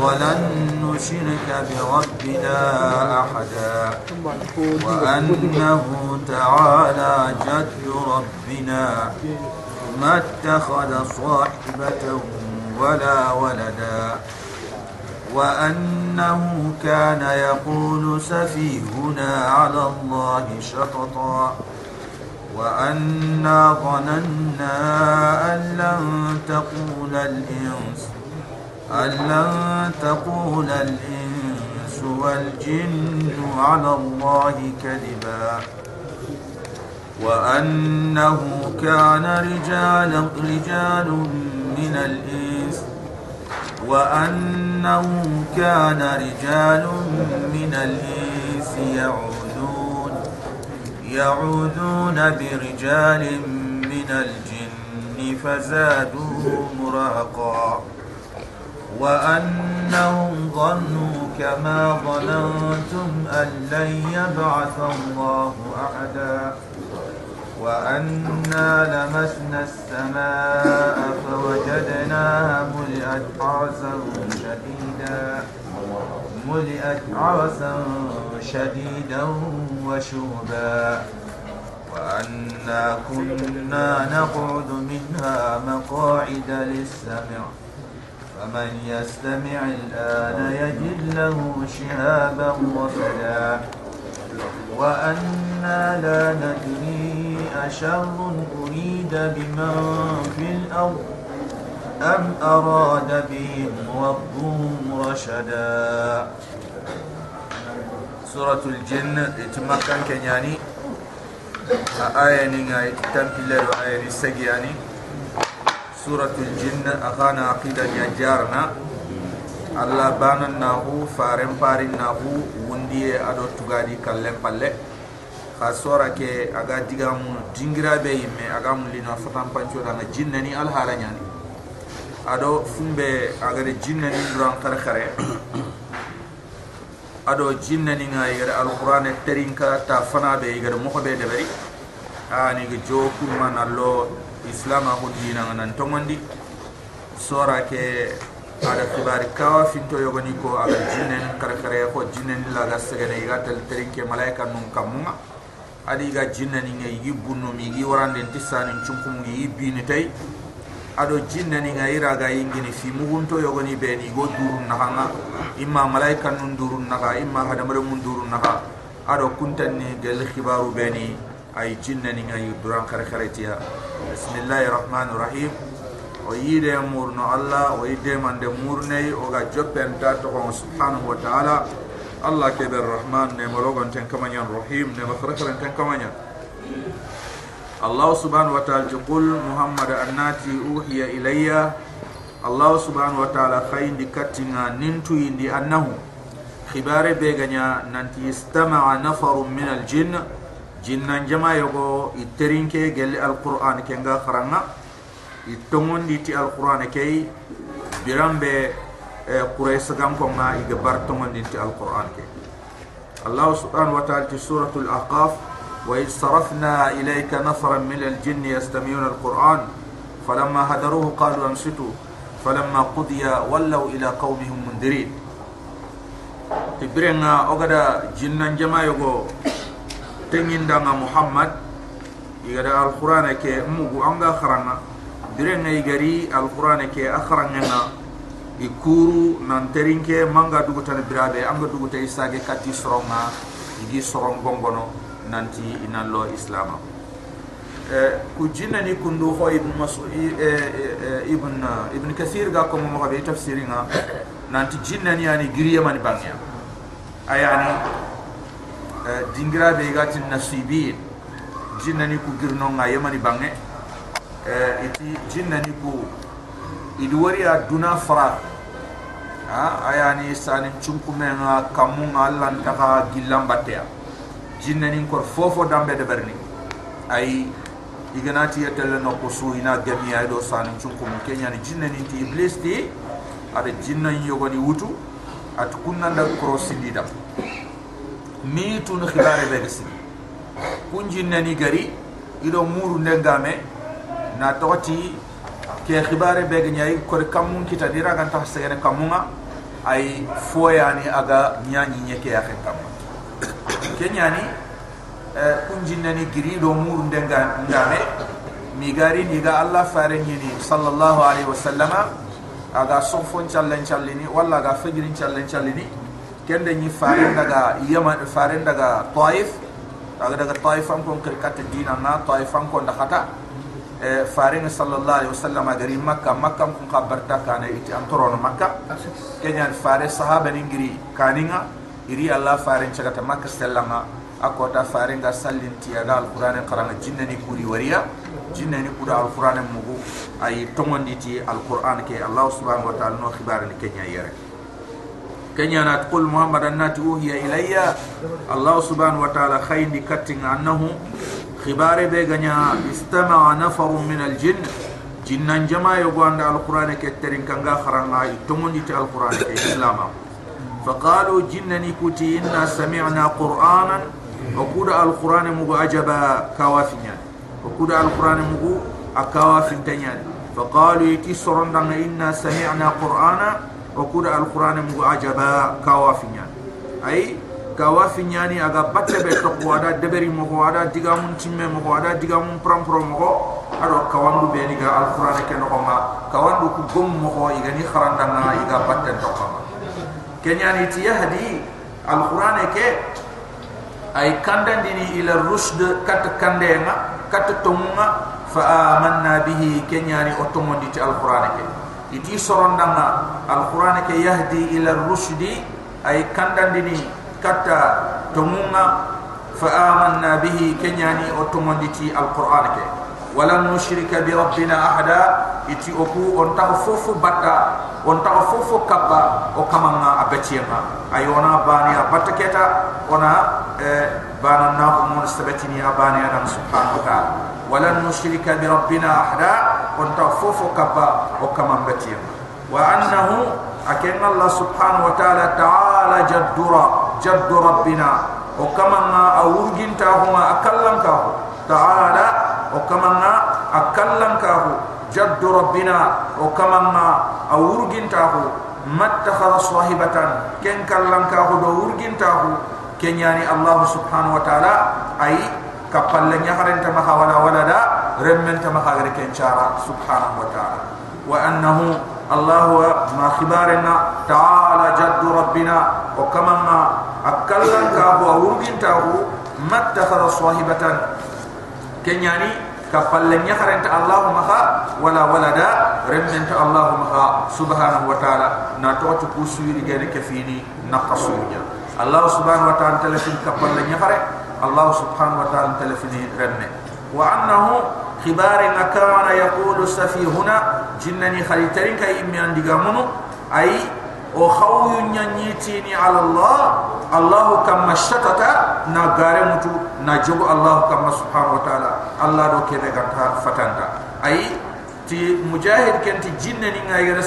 ولن نشرك بربنا أحدا. وأنه تعالى جد ربنا ما اتخذ صاحبة ولا ولدا. وأنه كان يقول سفيهنا على الله شططا. وأنا ظننا أن لن تقول الإنس أن لن تقول الإنس والجن على الله كذبا وأنه كان رجال رجال من الإنس وأنه كان رجال من الإنس يعودون يعوذون برجال من الجن فزادوهم رهقا وأنهم ظنوا كما ظننتم أن لن يبعث الله أحدا وأنا لمسنا السماء فوجدناها ملئت عرسا شديدا ملئت عرسا شديدا وشربا. وأنا كنا نقعد منها مقاعد للسمع. فمن يستمع الآن يجد له شهابا رصدا وأنا لا ندري أشر أريد بمن في الأرض أم أراد بهم ربهم رشدا. سورة الجن اتمكن كنياني. آية نيغا تمثيل آية السجياني suratul jinn akana aqida ñajjarna allah banan naku faren parin naku wundiye aɗo tugadi kallen palle. Ha sora ke aga digamu dingiraɓe yimme aga mulino fotan pancoɗanga jinnani alhaala ñani aɗo fumbe agada jinnani duran kare kare aɗo jinnaninga yigada alqurane terinka ta fanaɓe yigada mokoɓe deɓari aniga jo kurman allo lo islam a dina nan tongondi sora ke ada kibari kawa finto yogoni ko aga jinen ni kare kare ko jinen ni la ga segene iga tel terinke malaika nun kamunga. Adi ga jinen ni igi gi bunno mi igi warande tisani chunkum gi ibini ni tay ado jinen nga ira ga yingini fi mugunto yogoni be ni go durun na hanga imma malaika nun durun na imma hadamare mun durun na ado kuntanni gel khibaru be ni ay jinna ni nga yuduran khare khare tiya bismillahir rahmanir rahim o yide murno allah o yide mande murne o ga joppen ta to subhanahu wa ta'ala allah ke ber rahman ne mologon ten kamanyan rahim ne khare khare ten kamanyan الله سبحانه وتعالى يقول محمد أناتي أوحي إلي الله سبحانه وتعالى خين دكتنا ننتو يندي أنه خبار بيغنيا ننتي استمع نفر من jinnan jama yogo itterinke gelli alquran ke nga kharanga ittongondi ti alquran ke birambe e, quraysh sagam ko nga iga bar tongondi ti alquran ke allah subhanahu wa ta'ala ti suratul aqaf wa sarafna ilayka nafaran min aljinni yastami'una alquran falamma hadaruhu qalu ansitu falamma qudiya wallaw ila qaumihim mundirin. Tibrenga ogada jinnan jama yogo tengindanga muhammad igada alqur'ana ke mugu anga kharanga direnga igari alqur'ana ke akharanga na ikuru nanterinke manga dugutan birabe anga duguta isage kati soronga igi soron gongono nanti inallo islama. Eh, ku jinna ni kundu ho ibn mas'ud eh, eh, eh, ibn eh, ibn kathir ga ko mo be nanti jinna ni ani giriya man bangya. Ayani dingira be ga tin nasibi. Jinna ni ku girno nga yamani bangé eh iti jinna ni ku idwari aduna fara. Ayani sani chunkumenga kamunga allan taka gillam battea jinna nin kor fofo dambe de berni. Ay iganati yetelle no ko suina gami ay do sani chunkum kenya ni jinna nin ti iblis ti ada jinna yogoni wutu at kunnanda krosi didam mi tun khibare be gisi kun jinna ni gari ido muru ndengame na toti ke khibare be ganyai kor kamun kita dira kan ta segene kamunga ay foyani aga nyani nyeke ya ken kam kenyani eh, kunjinnani giri do mur ndenga ndame mi gari ni ga allah fare nyini sallallahu alaihi wasallama aga sofon challen challini walla ga fajrin challen challini kende ni fare daga yaman fare daga taif. Aga daga taif am kon kirkat dina na taif am kon dakata. Faring sallallahu alaihi wasallam gari makka makka kun khabarta kana iti antoro makka kenya fare sahaba ni ngiri kaninga. Iri allah fare chagata makka sellanga akota fare nga sallin ti aga alquran qaranga jinnani kuri wariya jinnani kuda alquran mugu. Ay tongondi ti alquran ke allah subhanahu wa ta'ala no khibar ni kenya yere tqul muhammadan nati uhiya ilayya. Allah subhanahu wa ta'ala khayndi kattinga annahu. خبار بيغنيا استمع نفر من الجن جنان جما يغوان القرآن كترين كنغا خرانا يتمون جيت القرآن كإسلام فقالوا جنني كتي إنا سمعنا قرآنا وقود القرآن مغو أجبا كوافنيان وقود القرآن مغو أكوافن تنيان فقالوا يتي سرندنا إنا سمعنا قرآنا Oh, okuda alquran mu ajaba kawafinya. Ay kawafinya ni aga batte be to ada deberi mo ada digamun timme mo ada digamun pram pram mo ado kawandu be ni ga alquran ke no ma kawandu ku gum mo ko igani kharanda na iga batte to ma kenya ni ti yahdi alquran ke ay kandan dini ila rusd kat kandena kat tumma fa amanna bihi. Kenya ni otomondi ti alquran ke iti sorondanga alquran ke yahdi ila rusdi ay kandan dini kata tumunga fa amanna bihi kenyani otomonditi alquran ke. Wala nushrika bi rabbina ahada iti oku on ta fofu batta on ta fofu kappa o kamanga abetiema ayona bani abatta keta ona eh, bana na ko mon sabetini abani adam subhanahu wa ta'ala. Wala nushrika bi rabbina ahada onta fofo kapa o kamambatiya wa annahu akenna allah subhanahu wa ta'ala ta'ala jaddura jaddu rabbina. O kama ma awunginta huma akallam ka ta'ala o kama ma akallam ka hu rabbina o kama awurgin awunginta hu mattakhadha sahibatan ken kallam ka do wurginta hu kenyani allah subhanahu wa ta'ala ai kapalnya harenta mahawala walada. رمن تمخا غير كن سبحانه وتعالى. وأنه الله ما خبارنا تعالى جد ربنا وكما أكلن كابو أورجين تاهو ما اتخذ صاحبة. كنياني كفل لن يخرن الله مخا ولا ولدا رمنت الله مخا سبحانه وتعالى. ناتوت كسوير جاني كفيني نقصويا الله سبحانه وتعالى تلفين كفل لن يخرن. الله سبحانه وتعالى تلفين رمني وأنه خبار كان يقول سفيهنا جنني خليترين كي إميان دقامنو أي o khawu nyanyitini ala allah allah kam shatata na gare mutu na jogo allah kam subhanahu wa taala allah do kebe ganta fatanta ay ti mujahid kenti jinne ni ngay yere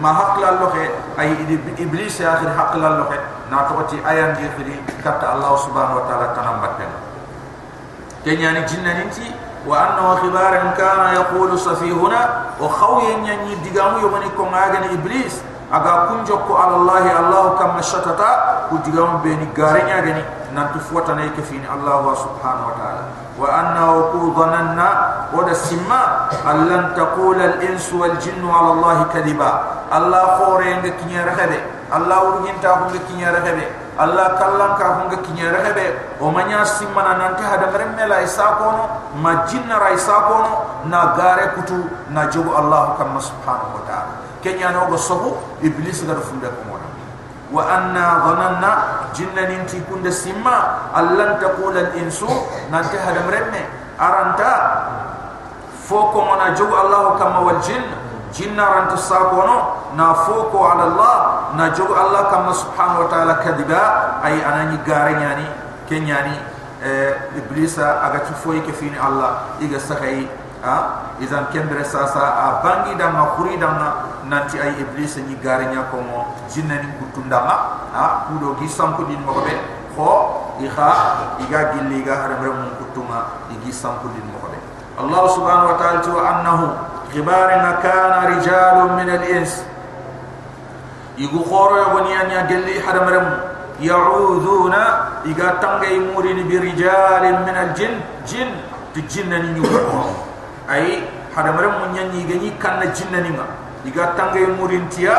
sarabe khil safihu yere igar sarabe khil khawiye yere ma haqla loxe ay iblis ya khil haqla loxe na to ti ayan di khili katta allah subhanahu wa taala tanam batten kenyani jinne ni ti وأنه خبار كان يقول سفيهنا وخوي يني دغامو يومني كون اغني ابليس اغا كنجوكو على الله الله كما شتتا ودغام بيني nantu fuata na ike fini Allah wa subhanahu wa ta'ala. Wa anna wa ku dhananna wada simma allan taqula al-insu wal-jinnu ala Allah kadiba. Allah khore yenge kinye rakhebe Allah urginta hunge kinye rakhebe Allah kallanka hunge kinye rakhebe o manya simma nanti hada mremme la isa kono ma jinna ra isa kono na gare kutu na jogu Allah kama subhanahu wa ta'ala. Kenya nogo sohu iblis gara funda kumona. وأنا ظننا جنة ننتي كند سما ألن تقول الإنسو ننتي هذا مرمي. أرانتا فوقو منا جو الله كما والجن جنة رانت الساقونو. نافوق على الله. نجو الله كما سبحانه وتعالى كذبا. أي أنا نجارين يعني كن يعني إبليس أغتفوي كفيني الله. إغا سخي. Ha izan kembre sasa a bangi da ma khuri da ma nanti ay iblis ni gare nya ko mo jinna ni kutunda ma ha kudo gi sampu din mo be kho iha iga gilli ga hare bre mun kutuma igi sampu din mo be allah subhanahu wa ta'ala tu annahu khibarina kana rijalun min al-ins igu khoro ya bani anya gelli hadamram ya'uduna iga tangay murini bi rijalin min al-jin jin ti jinna ni nyugo ay hadamram mun nyanyi gani kanna jinna ni ma iga tangay murintiya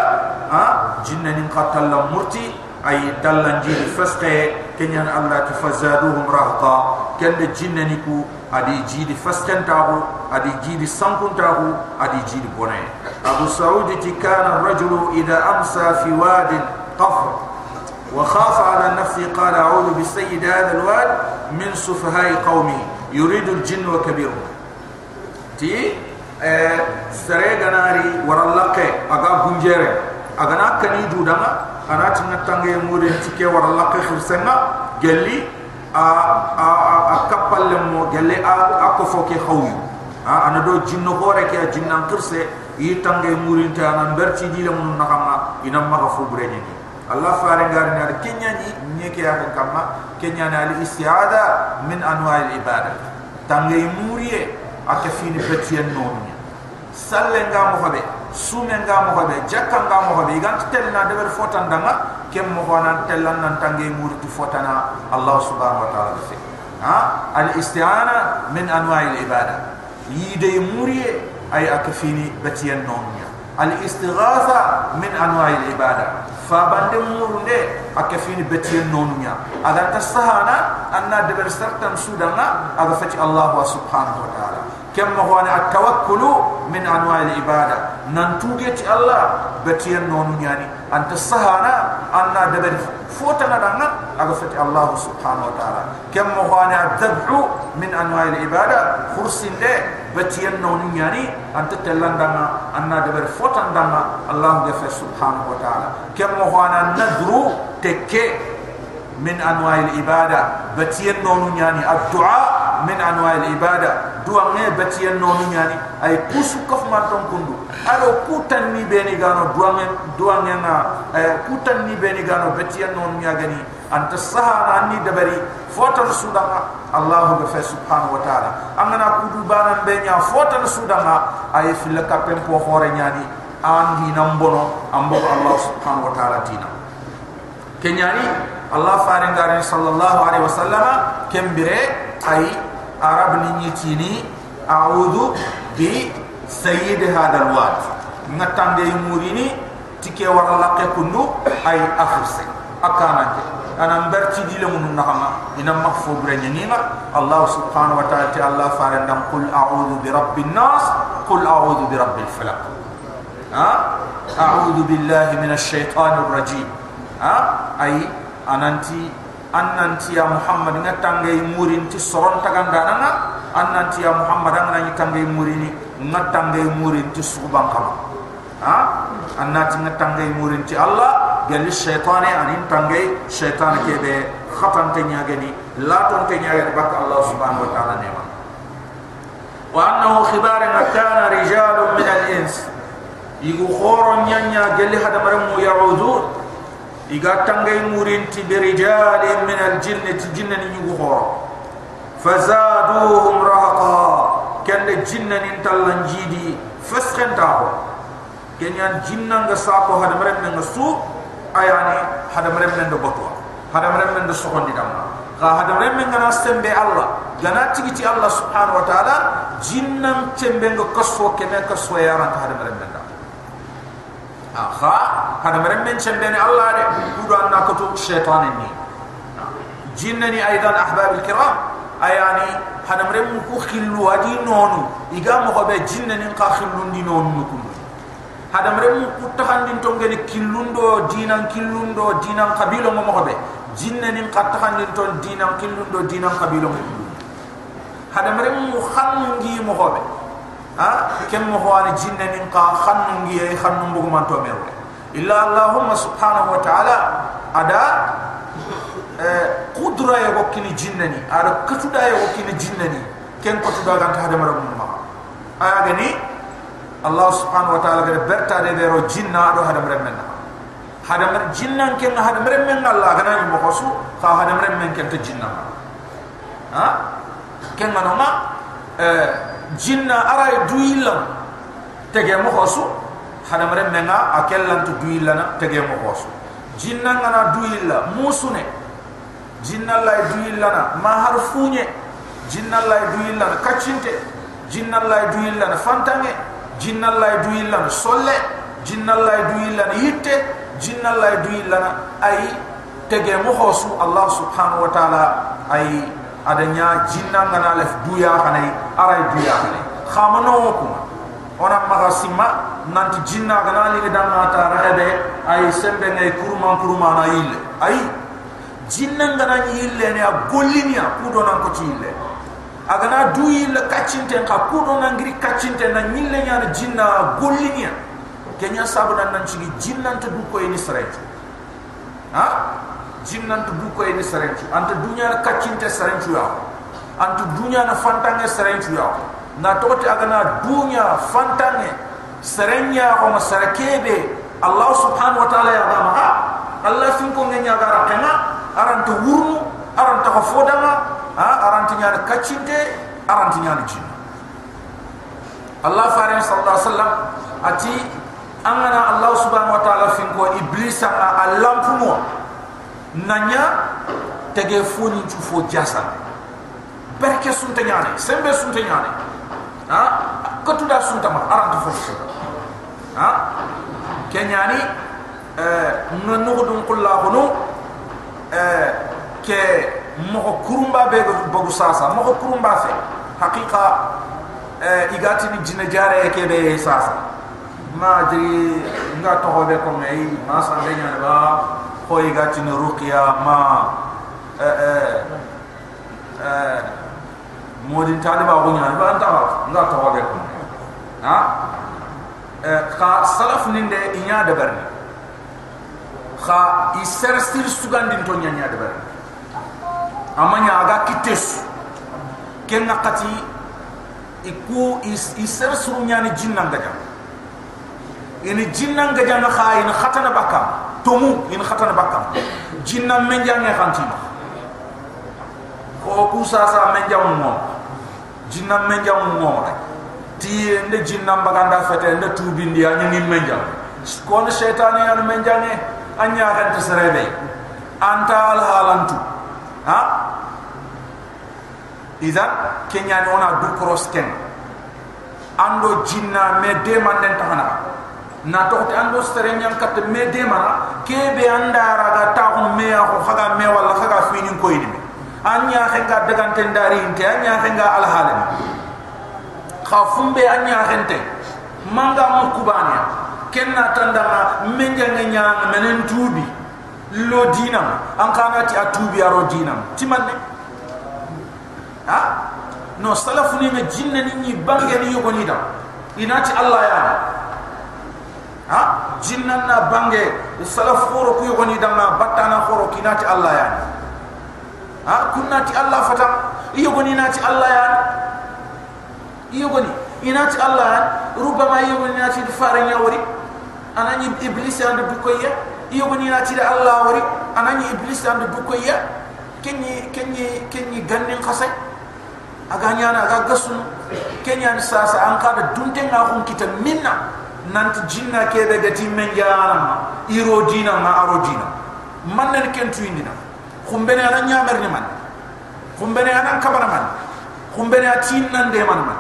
ha jinna ni qatalla murti ay dallan jini fasqe kenyan allah tifazaduhum rahqa. Kende jinna ni ku adi jidi faskantahu adi jidi sankuntahu adi jidi bone abu saud ti kana rajulu idha amsa fi wadin qafr nafsi qala a'udhu bi sayyid hadha alwad min sufahai qaumi yuridu aljinn wa kabir ti eh sare ganari warallaqe aga gunjere aga nakani dudama anati ngatange mure tike warallaqe khirsenna gelli a a a kapalle mo gelle a a ko foke khawi a ana do jinno hore ke jinnan kirse yi tange murinta ana berti dile mun nakama ina ma ga fubre ni. Allah faare ngar ni kenya ni nyeke ya kan kama kenya na al istiada min anwa al ibada tange muriye aka fini betien non salle ngam hobe sume ngam hobe jakka ngam hobe gant telna deber fotandanga kem mo wana telan nan tangi murti fotana Allah subhanahu wa ta'ala fi ha al isti'ana min anwa' al ibada yide muriye ay akfini batiyan nonya al istighatha min anwa' al ibada fa bande murunde akfini batiyan nonya aga tasahana anna deber sartam sudanga aga fati Allah subhanahu wa ta'ala kem mo wana at tawakkulu min anwa' al ibada nan tugeti Allah batiyan nonya ni anta sahana anna dabari fota na danga aga fati Allah subhanahu wa ta'ala. Kam mo khana dhabhu min anwa' al ibada khursin de batiyan non nyani anta telandanga anna dabari fota danga Allah ga fa subhanahu wa ta'ala. Kam mo khana nadru anwa' al ibada batiyan non nyani duwa ay kusu kaf man ton kundu. Alo kutan ni beni gano duwa nge duwa na ay kutan ni beni gano batiya nonu nyagani anta sahana ni dabari fotan sudanga allah ga fa subhanahu wa taala. Amana kudu banan benya fotan sudanga ay fil kapem po hore nyani. An hinam bono ambo allah subhanahu wa taala dina. Kenyani allah farin garin sallallahu alaihi wasallama kembire ay arab ni nyitini a'udhu bi sayyid hadha alwad ngatande murini tike wara laqe kundu ay afirse akana ke ana mberti dile mun nakama. Ina mahfu brenya nima. Allah subhanahu wa ta'ala ti allah faran dam qul a'udhu bi rabbin nas qul a'udhu bi rabbil falaq. Ha? A'udhu billahi minash shaitanir rajim ha ay ananti annanti ya muhammad nga tangay murin ti soron taganda nanga annanti ya muhammad nga ni tangay murini nga tangay murin ti suban kama. Ha? Annati nga tangay murin ti allah gali shaytane anin tangay shaytan ke be khatan te nya gani la ton te nya bak allah subhanahu wa ta'ala nema. Wa annahu khibaran kana rijalun min al-ins igu khoro nya nya gali hadamaram ya'udun iga tangay murin ti birijal min al jinni ti jinna ni yugo horo fazaduhum rahaqa. Kende jinna ni talan jidi faskhenta ho kenyan jinna nga sako hada mare men su ayani hada mare men do botwa hada mare men do sokondi dam ga hada mare men nga sembe allah. Gana tigi ti allah subhanahu wa taala jinna tembe nga kasso kene kasso yaran hada mare men da akha hada mare men chembe ni allah de kudo anna ko to shaytan ni jinnani aidan ahbab al kiram. Ayani hada mare mu ko khillu adi nonu. Iga mo ko be jinnani ka khillu ndi nonu ko hada mare mu ko tahandin to ngene killundo dinan killundo dinan qabilo mo ko be. Jinnani ka tahandin to dinan killundo dinan qabilo mo hada mare mu khangi mo ko be ha? Kem mo hoani jinne nin ka khannu ngi e khannu mbugu man to meru illa allahumma subhanahu wa ta'ala ada qudra ya wakini jinne ni ada katuda ya wakini jinne ni ken ko tuda ganta hada mara mun ma aya gani allah subhanahu wa ta'ala gade berta de bero jinna do hada mara men hada mara jinnan ken hada mara men allah gana ni mo khosu ka hada mara men ken to jinna. Ha? Ken manoma eh jinna ara e duyillan tege mo hosu. Hada mare menga akellan tu duyillana tege mo hosu. Jinna ngana duyilla musune. Jinna la duyillana ma har fuñe jinna la duyillana kacinte jinna la duyillana fantange. Jinna la duyillana solle. Jinna la duyillana yitte jinna la duyillana ay tege mo hosu. Allah subhanahu wa ta'ala ay adanya jinna ngana lef duya khanay aray duya khanay khamano ko ona magasima nanti jinna gana li dan mata rahebe ay sembe ngay kuruma kuruma na yille ay jinna ngana yille ne a gollinia kudo nan ko tille agana du yille kacinte ka kudo nan ngiri kacinte na yille nya jinna gollinia kenya sabu nan nan jinna ta du ko ni sarati ha jinna ta du ko ni sarati anta dunya kacinte sarati ya anta dunya na fantange sarati ya na toti agana dunya fantange sarenya ko masarakebe allah subhanahu wa ta'ala ya dama allah fin ko ngenya gara kema aranta wurnu aranta ko fodama ha aranta nyaade kacinte aranta nyaade jinna allah farin sallallahu alaihi wasallam ati angana allah subhanahu wa ta'ala fin ko iblis a alampumo nanya tege foni tu fo jasa. Berke sunta nyaane sembe sunta nyaane ha? Kotuda sunta ma aranta fo ha? Kenyani eh nanu dum kullahu Eh, ke mo kurumba be go bogu sasa. Mo kurumba fe. Haqiqa eh igati ni jina jare ke be sasa. Ma jiri nga to hobe ko ngai ma sa be nya ba ko igati ni ruqya ma eh eh eh modin tali ba go nya ba anta nga to hobe ko ha? Eh ka salaf ninde inya de berni kha i ser stir sugandin to nyanya de bar amanya aga kites ken nakati iku is i ser suru nyani jinna ngaja ini jinna ngaja na kha in khatana bakam tomu in khatana bakam jinna menja nge khanti ko ku sa sa menja mo jinna menja mo ti nde jinna baganda fete nde tubi ndia nyi menja ko ne shaytan ya menja nge anya kan tsrebe anta al halantu ha? Iza kenya ona du cross ken ando jinna me de man den tahana na to te ando sere nyam kat me de kebe anda raga ta on me ya ko haga me wala haga fini ko yidi anya khenga dagante ndari inte anya khenga al halan khafumbe anya khente manga mo kubania kenna tandanga menja ngenya menen tubi lo dina an kana ti atubi aro dina timanne ha no salafu ni me jinna ni ni bange ni yugo ni da inati allah ya ha? Jinnan na bange. Salaf foro ku yoni dama batana foro kinati allah ya ha? Kunati allah fata. Iyo goni nati allah ya iyo goni inati allah ya rubama iyo goni nati fara nyawri anani iblis andu dukoya iyo goni nati da allah wori. Anani iblis andu dukoya kenyi kenyi kenyi gannin khasai aga nyana aga gasun. Kenyan sasa an kada dunten na kun kita minna. Nant jinna ke be gati men jana iro dina ma aro dina man nen ken tuindina khum bene ana nyamer ni man khum bene ana kabara man. Khum bene atin nan de man man.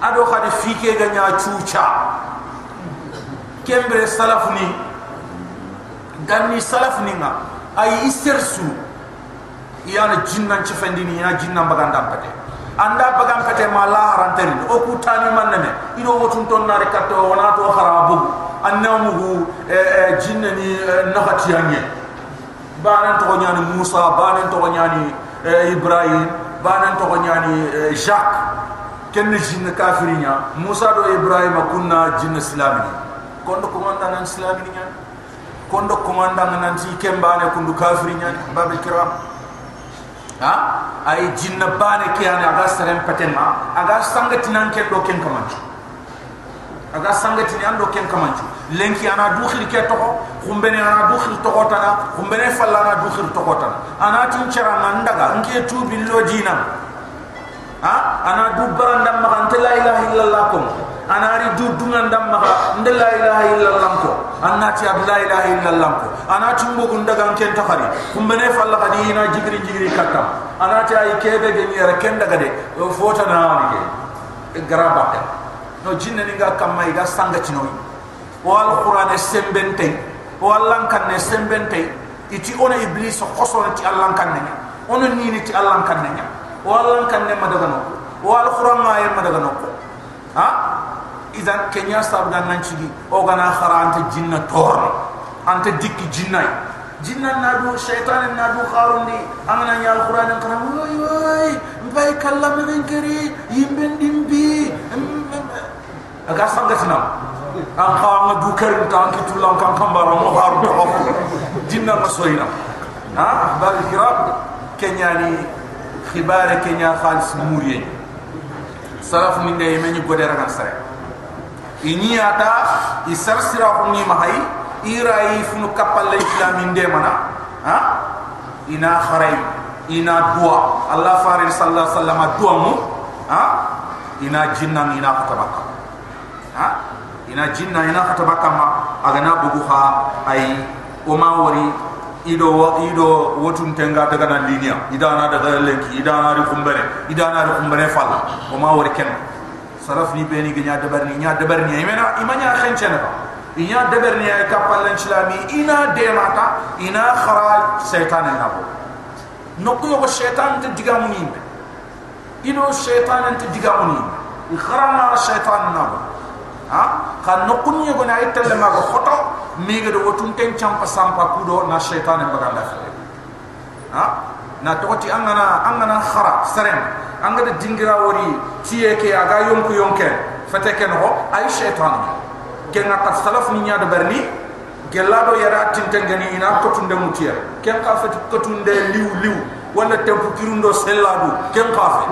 Ado khadi fike ga nya chucha. Kembre salaf ni ganni salaf ni nga. Ay isersu yana jinnan ci fendini ya jinnan baganda pate anda bagam pate ma la ranteri o ku tani man ne ido wotun ton na rekato wana to kharabu. Annamu e e jinnani nakati anye banan to nyani musa banan to nyani ibrahim banan to nyani jacques ken jinna kafirinya. Musa do ibrahim kunna jinna islamini kondo komanda nan islamini nya kondo komanda nan ti kembane kundu kafirinya babe kiram ha ay jinna bane kiyane aga serem patenma aga sangati nan ke do ken kamanchu aga sangati nan do ken kamanchu lenki ana dukhil ke to khumbene ana dukhil to kotana khumbene falla ana dukhil to kotana ana tin chara nan daga nke tu billo dina ha ana du barandam ma anta la ilaha illallah kum ana ri du dungan dam ma anta la ilaha illallah ko. Anna ti ab la ilaha illallah ko. Ana ti mbo gun daga ken ta khari kum bene falla khadi ina jigri jigri katam ana ti ay kebe ge ni ken daga de fota na wani ge garaba ta no jinne ni ga kam mai ga sanga ti noy wal qur'an sembente wallan kan ne sembente iti ona iblis ko so ti allan kan ne ona ni ni ti allan kan ne wallan kan ne madaga no wal qur'an ma yem madaga no ha idan kenya sab dan nan cigi o gana kharante jinna tor ante dikki jinna jinna na du shaytan na du kharundi amana ya al qur'an kan way way bay kallam ngin keri yimben dimbi. Aga sanga sinam an khama du kerim tan ki tulam kan kambara mo haru to jinna masoyina ha? Bal kiram kenya ni khibare kenya khalis muriye. Salaf min de men ni godera kan sare ini ata isar sira ko ni mahai irai funu kapal islam inde mana? Ha? Ina kharai ina dua. Allah farid sallallahu alaihi wasallam dua mu. Ha? Ina jinna ina katabaka. Ha? Ina jinna ina katabaka ma agana bugu ha ai o ma wari ido ido wotun tenga daga na linia. Idana daga lenki idana ri kumbere idana ri kumbere fal o ma wori saraf ni beni gnya dabar ni nya dabar ni. Imena imanya khenchena ba inya dabar ni ay kapal lan ina de mata ina khara setan na bo nokko yo setan te digamu ni ido setan te digamu ni khara na setan na ha? Kan nokko ni go na itelle ma go khoto mega do wotun ten champa sampa kudo na shaytan baganda ha na toti angana angana khara serem. Angada dingira wori tiye ke aga yonku yonke. Fate ken ho ay shaytan ke nga kat salaf ni nyaade berni gelado yara tinten gani ina ko tunde mutiya ken ka fati ko tunde liw liw wala tempu kirundo selladu ken ka fa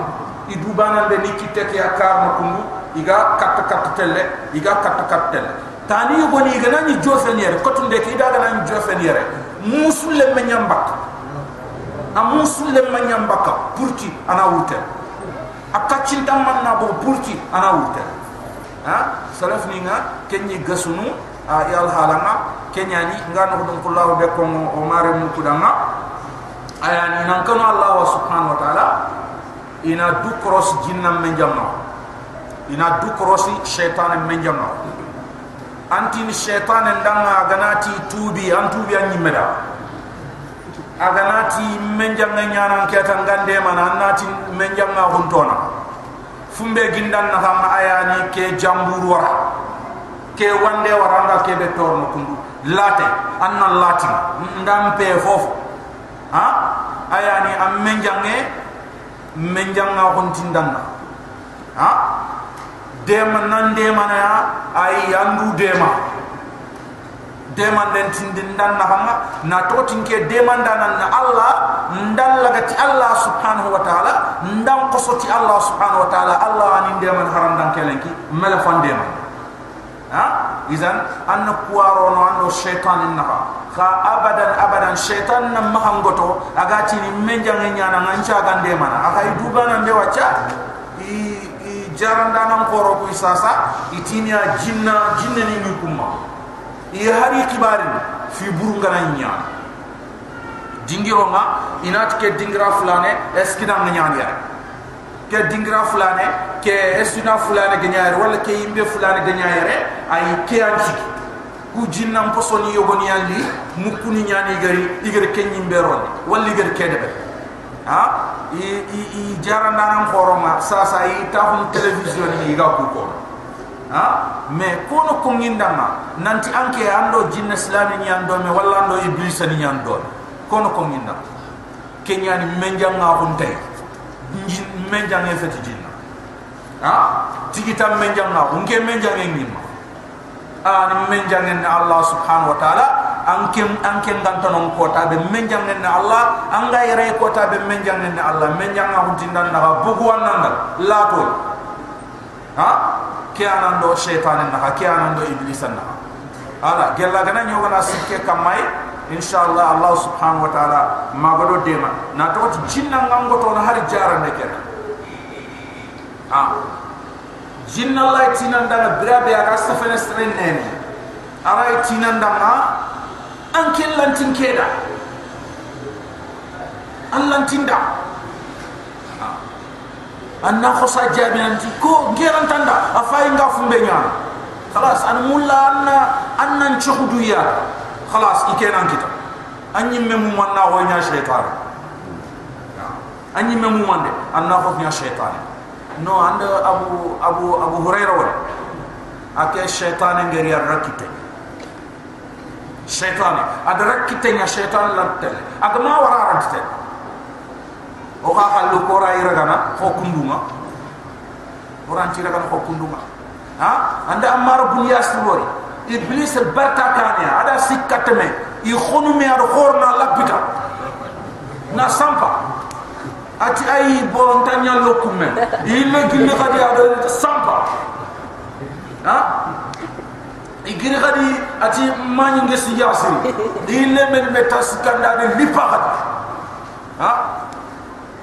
idu banan de nikite ke akar makundu iga kat kat telle iga kat kat telle. Tani yugo ni gana ni jofen yere kotunde ki daga na ni jofen yere musul le menyambak a musul le menyambaka purti ana wute akacin man na bo purti ana wute ha? Salaf ni nga kenyi gasunu a yal halanga kenya ni nga no dum kullahu be ko o mare mu kudanga aya ni nan kanu allah subhanahu wa taala ina du cross jinnam menjamma ina du crossi shaytan menjamma anti ni shaitan ndanga ganati tubi antubi anyimeda aganati menjanga nyana keta ngande mana anati menjanga huntona. Fumbe gindan na hama ayani ke jamburu wara. Ke wande waranga ke be torno kundu late anna lati ndampe fofu ha? Ayani am menjange menjanga huntindanna ha? Dema nan dema na ya ay yandu dema dema den tindin dan na hanga na to tinke dema dan na Allah ndal lagati Allah subhanahu wa ta'ala ndam qosoti Allah subhanahu wa ta'ala Allah ani dema haram dan kelenki mala fan dema ha? Izan an kuwaro no ando shaytan inna ka abadan abadan shaytan na mahangoto agati ni menjange nyana ngancha gande mana akai dubana ndewacha i jaran danan koro ko sasa itinya jinna jinna ni kuma i hari kibarin fi burungana nya dingiro nga inat ke dingra fulane eskina nya nya ke dingra fulane ke esuna fulane ganya wala ke imbe fulane ganya yare ay ke anti ku jinna posoni yogoni ali mukuni nya ni gari igere kenyim beron wala igere kedebe ha? I i i jara nanan koroma sasa i ta hum television ni ga ko ha? Me kono ko ngindama nanti anke ando jinna islami ni ando me walla ando iblis ni ando. Kono ko nginda kenya ni menja nga hun tay menja nge feti jinna. Ha? Tigita men janga unke men jangen ni ani men jangen Allah subhanahu wa taala. Ankem ankem gantanon kota be men jangen Allah. Anga yere kota be men jangen Allah. Men janga huntindan na bugu ananda la to ha kianan do shaytan na kianan do iblis na ala gella gana nyogana sikke kamai inshallah Allah subhanahu wa taala magado dema. Na to jinna ngangoto na hari jaran ne kena. Ha jinna Allah tinan da brabe aga safene stren nene ara tinan da an kellantin keda Allah anna khosa jabi anti ko geran tanda. Afay nga fumbe nya khalas an mulla anna annan chuhudu ya khalas ikenan kita. Anyi memu manna ho nya shaytan anyi memu mande anna ho nya shaytan no anda abu abu abu hurairah wa ake shaytan ngeri rakite shaytan adara kitenya shaytan lantel agama wara rantete o ka kallu ko ra ira gana ko kunduma oran tira gana ko kunduma ha? Anda amar bun yasbori iblis barta kanya ada sikatme i me ar khorna lapita na sampa ati ay bolontanya lokume ille gille kadi ada sampa ha? Igiri gadi ati manyi ngesi yasir ille men metas kanda de lipahat ha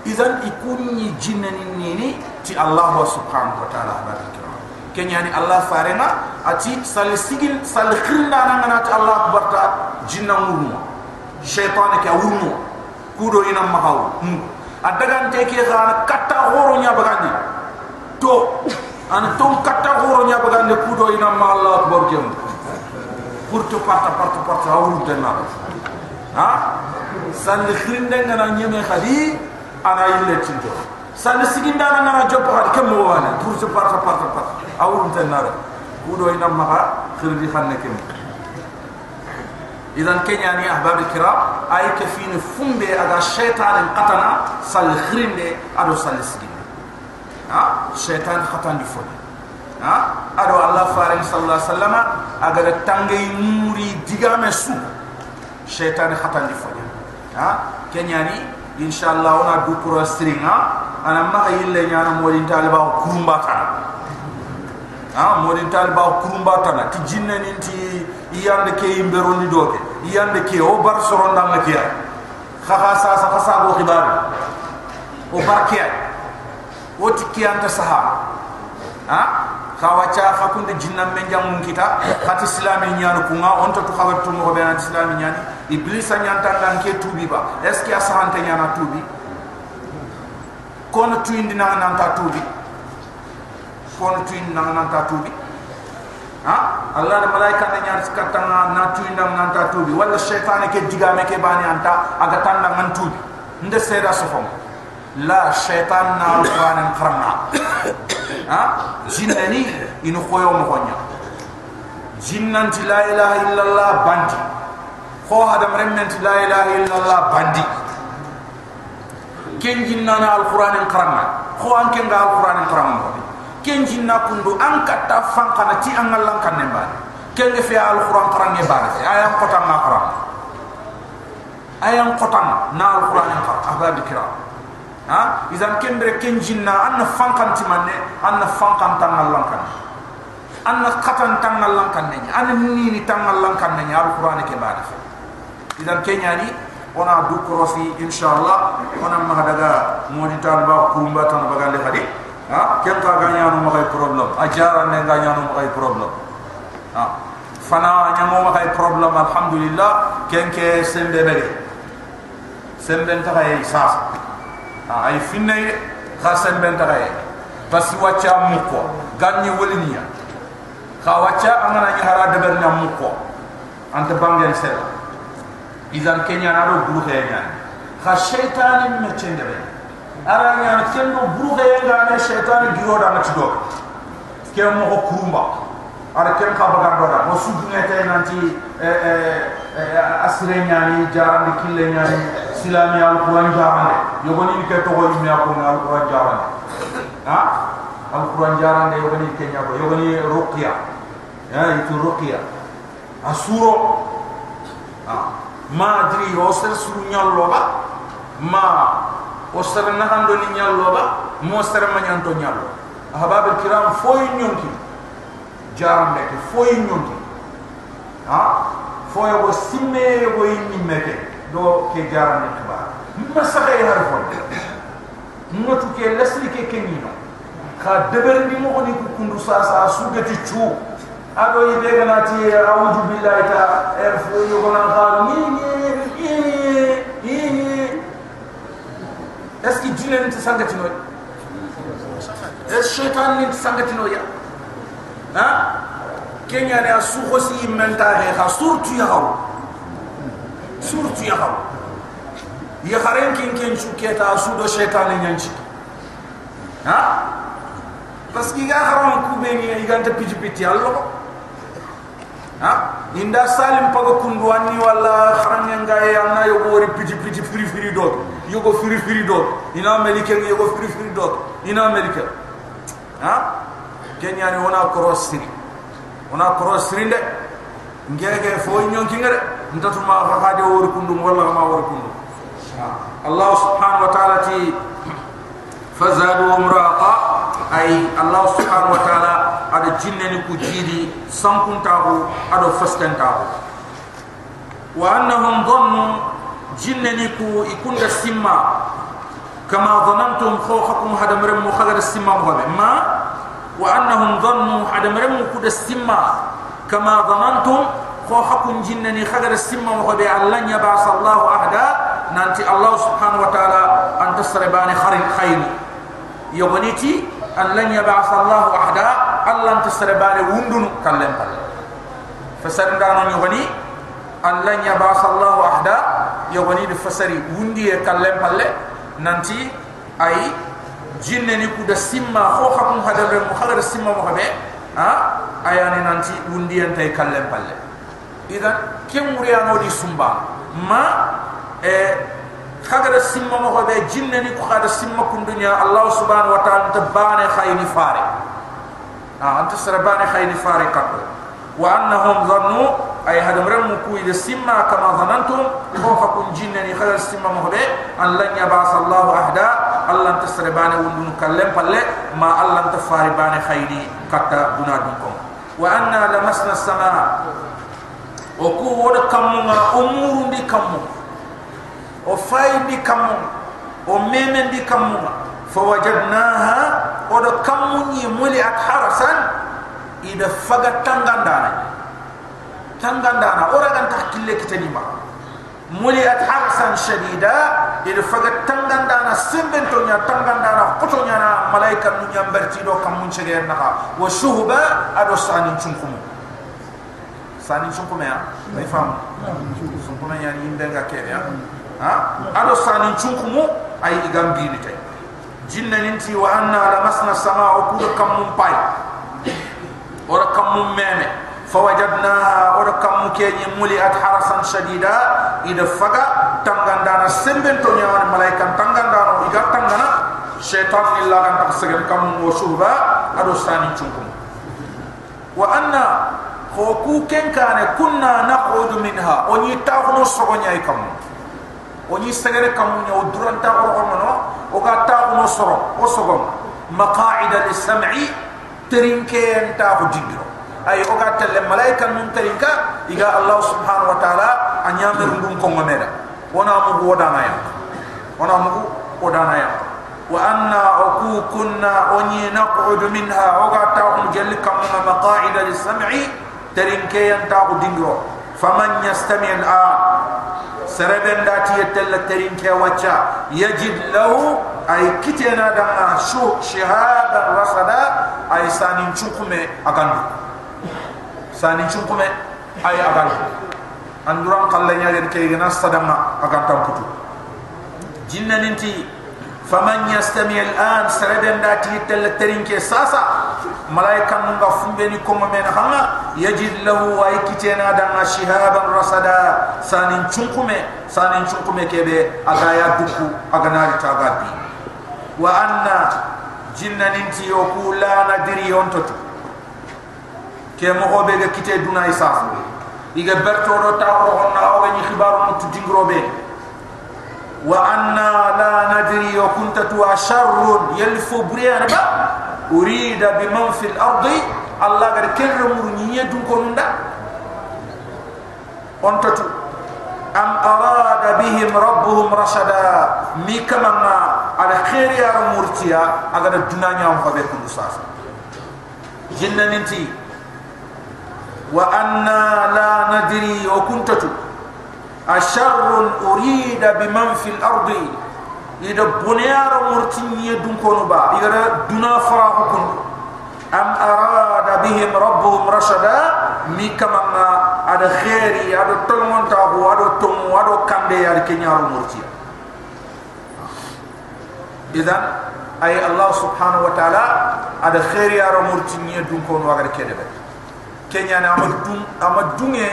idan ikunni jinnani nini ti allah subhanahu wa ta'ala baraka kenyani allah farena ati sal sigil sal khirna nangana ti allah barta jinna ngurmu shaytan ke wurmu kudo ina mahaw adagan te ke khana katta horo nya bagandi. To an ton katta horo nya baga ne kudo ina ma Allah akbar jem pour to parta parta parta awru tenna ha? San khinde ngana nyeme khadi أنا يلي تشنتو سان سيكين دانا نارا جو بوخات كم موانا تورس بارتا بارتا بارتا اول انت نارا كودو اينا مها خلدي خان نكيم اذا كان يعني احباب الكرام اي كفين فمبي ادا شيطان قتنا سال خرين دي ادو سال سيكين ها شيطان خطان دي ها ادو الله فارن صلى الله عليه وسلم اگر تانغي موري ديغامسو شيطان خطان دي فوني ها كان يعني insyaallah ona du pro stringa ana ma yille nyana modin taliba kurumba ta ha? Modin taliba kurumba ta ti jinne ni ti yande ke imbero ni doke yande ke. O bar soronda ngakiya kha sa sa sa go khibar o barkiya woti kiyanta saha ha khawacha fakunde jinnam men jamun kita khati islami nyanu kunga onto to khawatu mo be an islami nyani iblis nyanta dan ke tubi ba. Est ce que asante nyana tubi kono tuindi na nan ta tubi kono tuindi na nan ta tubi ha? Allah da malaika ne nyar skatanga na tuindi na nan ta tubi wala shaytan ke digame ke bani anta aga tanda man tubi nde seda sofom لا شيطان نار قوان قرمنا ها؟ جنني إنو خويو مخوانيا جنن لا إله إلا الله باندي خو هذا مرمن لا إله إلا الله باندي كن جنن القرآن قرمنا خو أن كن القرآن قرمنا كن جنن كندو أن كتا فان كنا تي أن الله كن نبان كن في القرآن قرمنا بان أيا قطان ما قرمنا أيا قطان نار القرآن قرمنا أبا بكرام. Ha? Izan ken jinna an fankan ti manne an fankan tan Allah kan an khatan tan Allah kan ne an ni ni tan Allah kan ne alquran ke baade izan kenya ni ona du krosi inshallah ona ma daga moni talba kumba tan bagale hadi. Ha? Ken ka ganya no ma problem? Ajara ne ganya no ma problem. Ha? Fana nyamo ma problem alhamdulillah ken ke sembe bege sembe ta hay sasa ay finne khasem ben tagay bas wacha muko ganni wolinya kha wacha amana ni hara de nyam muko ante bangen sel. Izan kenya na do buru kenya kha shaytan me chende be. Ara nya chendo buru kenya ga ne shaytan giro da na chido ke mo ko kurumba. Ara ken ka baga do da. Mo su dunya tay nanti eh eh asre nya ni jarani kille ni silami alquran jarane yogoni ni ke to ko mi akon alquran jarane ha? Alquran jarande yogani kenya ko yogani ruqya ya itu ruqya asuro ah ma dri o ser suru nyallo ba? Ma. O ser na hando ni nyallo ba? Mo ser ma nyanto nyallo ahbab kiram foy nyonki jarande ke foy nyonki ha? Foy go simme go yimmi meke do ke ke ke deber ni mo ni ku kundu sa sa su gati chu ado yi de gana ti a'udhu billahi ta er fu yo gona ka ni ni ni est ce que jinne ni sangati no es shaitan ni sangati no ya ha kenya ne asu khosi menta he ha surtu ya hawo surtu ya do shaitan ni nyanchi ha? Parce que ga haram ku be ni iganta piti piti allo ha? Inda salim pago kundu anni wala haram nga ya na yo wori piti piti firi firi do yo go firi firi do ina america yo go firi firi do ina america ha? Kenya ni ona cross siri ona cross siri de ngege fo nyon kingere ntatu ma fa hade wori kundu wala ma wori kundu Allah subhanahu wa ta'ala ti fazadu umraqa ay allah subhanahu wa ta'ala ada jinne ni kujidi sampun tahu ada fastan tahu. Wa annahum dhannu jinne ni ku ikunda simma. Kama dhanantum khawfakum hada maram khagar simma mo ma? Wa annahum dhannu hada maram kuda simma. Kama dhanantum khawfakum jinne ni mo nanti allah subhanahu wa ta'ala antasrabani kharin khayni yoboniti an lan yab'ath Allah ahada Allah tasrabale wundun kallem pal fasar ndano nyogoni an lan yab'ath Allah ahada yogoni de fasari wundi e kallem palle nanti ay jinne ni kuda simma kho khakum hadabre mu khagar simma mo habe ha ayani nanti wundi en tay kallem palle idan kem muriyano di sumba. Ma e khagara simma mo be jinne ni ko khada simma kun dunya allah subhanahu wa ta'ala tabane khayni fare ah anta sarabane khayni fare kat wa annahum dhannu ay hadam ram ku ida simma kama dhanantum ko khakun jinne ni khagara simma mo be an lan yabas allah ahda allah anta sarabane wundun kallem palle ma allah anta fare bane khayni katta dunadum ko wa anna lamasna as-samaa o ku woda kamunga umuru ndi kamunga o fayndi kammu o memendi kammu fa wajadnaha o do kammu ni muli at harasan ida faga tangandana. Tangandana ora gan tahkille kitani ma muli at harasan shadida ida faga tangandana semben to nya tangandana koto nya na malaika nu nya berti do kammu chege na wa shuhba ado sani chunkum sani chunkum ya? Mai fam chunkum ya ni ndenga kene ya ha? Ado sani chunkumu ay igam bini tay jinna ninti wa anna la masna sama o kudo kam mum pay ora kam mum meme fa wajadna ora kam kenyi muli at harasan shadida. Ida faga tangandana semben to nyawan malaikan tangandana iga tangana syaitan illa kan tak segem kam mo shuba ado sani chunkumu. Wa anna ko ku kenkane kunna naqudu minha. Oni taxno sogonya ikam oni segere kam nya duranta ko ko no o ga ta ko no soro o sogom maqaida lis sam'i terinke enta ko digro ay o ga telle malaika nun terinka iga allah subhanahu wa ta'ala anya mer ndum ko ngomeda wana mu wodana ya wana mu wodana ya wa anna aku kunna oni naq'ud minha o ga ta ko jelli kam maqaida lis sam'i terinke enta ko digro faman yastami al-an سربن داتي يتل يتلترين كواتشا يجد له أي كتنا دعا شو شهاد رصدا أي سانين شكمة أغنو سانين شكمة أي أغنو أندران قلن يجد كي يغنى صدما أغن تنكتو جنن ننتي فمن يستمع الآن سربن داتي يتلترين كي ساسا ملايكا نunga fumbeni kuma من hanga yajid lahu wa ikitena da shihaban rasada sanin chunkume sanin chunkume kebe aga ya duku aga nari tagabi wa anna jinna ninti yo ku la nadiri on to ke mo ho be ga kite duna isa iga berto do ta ko honna o ni khibaru mutu dingro be wa anna la nadri yo kunta tu asharrun yalfu buriyana ba urida biman fil ardi allah gar kerre mur nyiye dun ko nda on tatu am arada bihim rabbuhum rashada mi kamanga ala khairi ar murtiya aga dunanya on fa be kundu sasa jinna ninti وأنا لا ندري وكنت أشر أريد بمن في الأرض إذا بنيار مرتين يدون كونبا إذا دنا فراهكم أم أراد بهم ربهم رشدا؟ ميكما كما أدى خيري أدى تلمون تابو أدى تمو أدى كندي أدى كنيار مرتيا إذن أي الله سبحانه وتعالى أدى خيري أدى مرتيا دون كون وغير كدبت كنيا نعمل دون أما دوني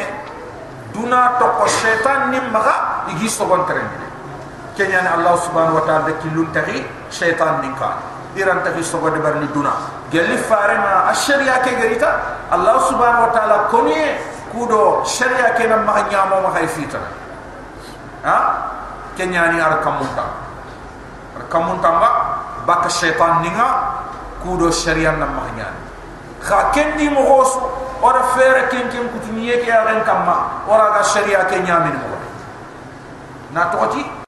دونا تقو الشيطان نمغا يجي سبان ترين كنيا نعم، الله سبحانه وتعالى كلون تغي شيطان نكاني iran tahi sogon de barni duna. Gelli farema asharia ke gerita allah subhanahu wa ta'ala koniye kudo sharia ke na ma nyamo ma hay fita ha? Kenya ni ar kamunta ar kamunta ba baka shaytan ninga kudo sharia na ma nyani kha kendi mo hosu ora fere ken ken kutuniye ke aren kamma ora ga sharia ke nyamin mo na toti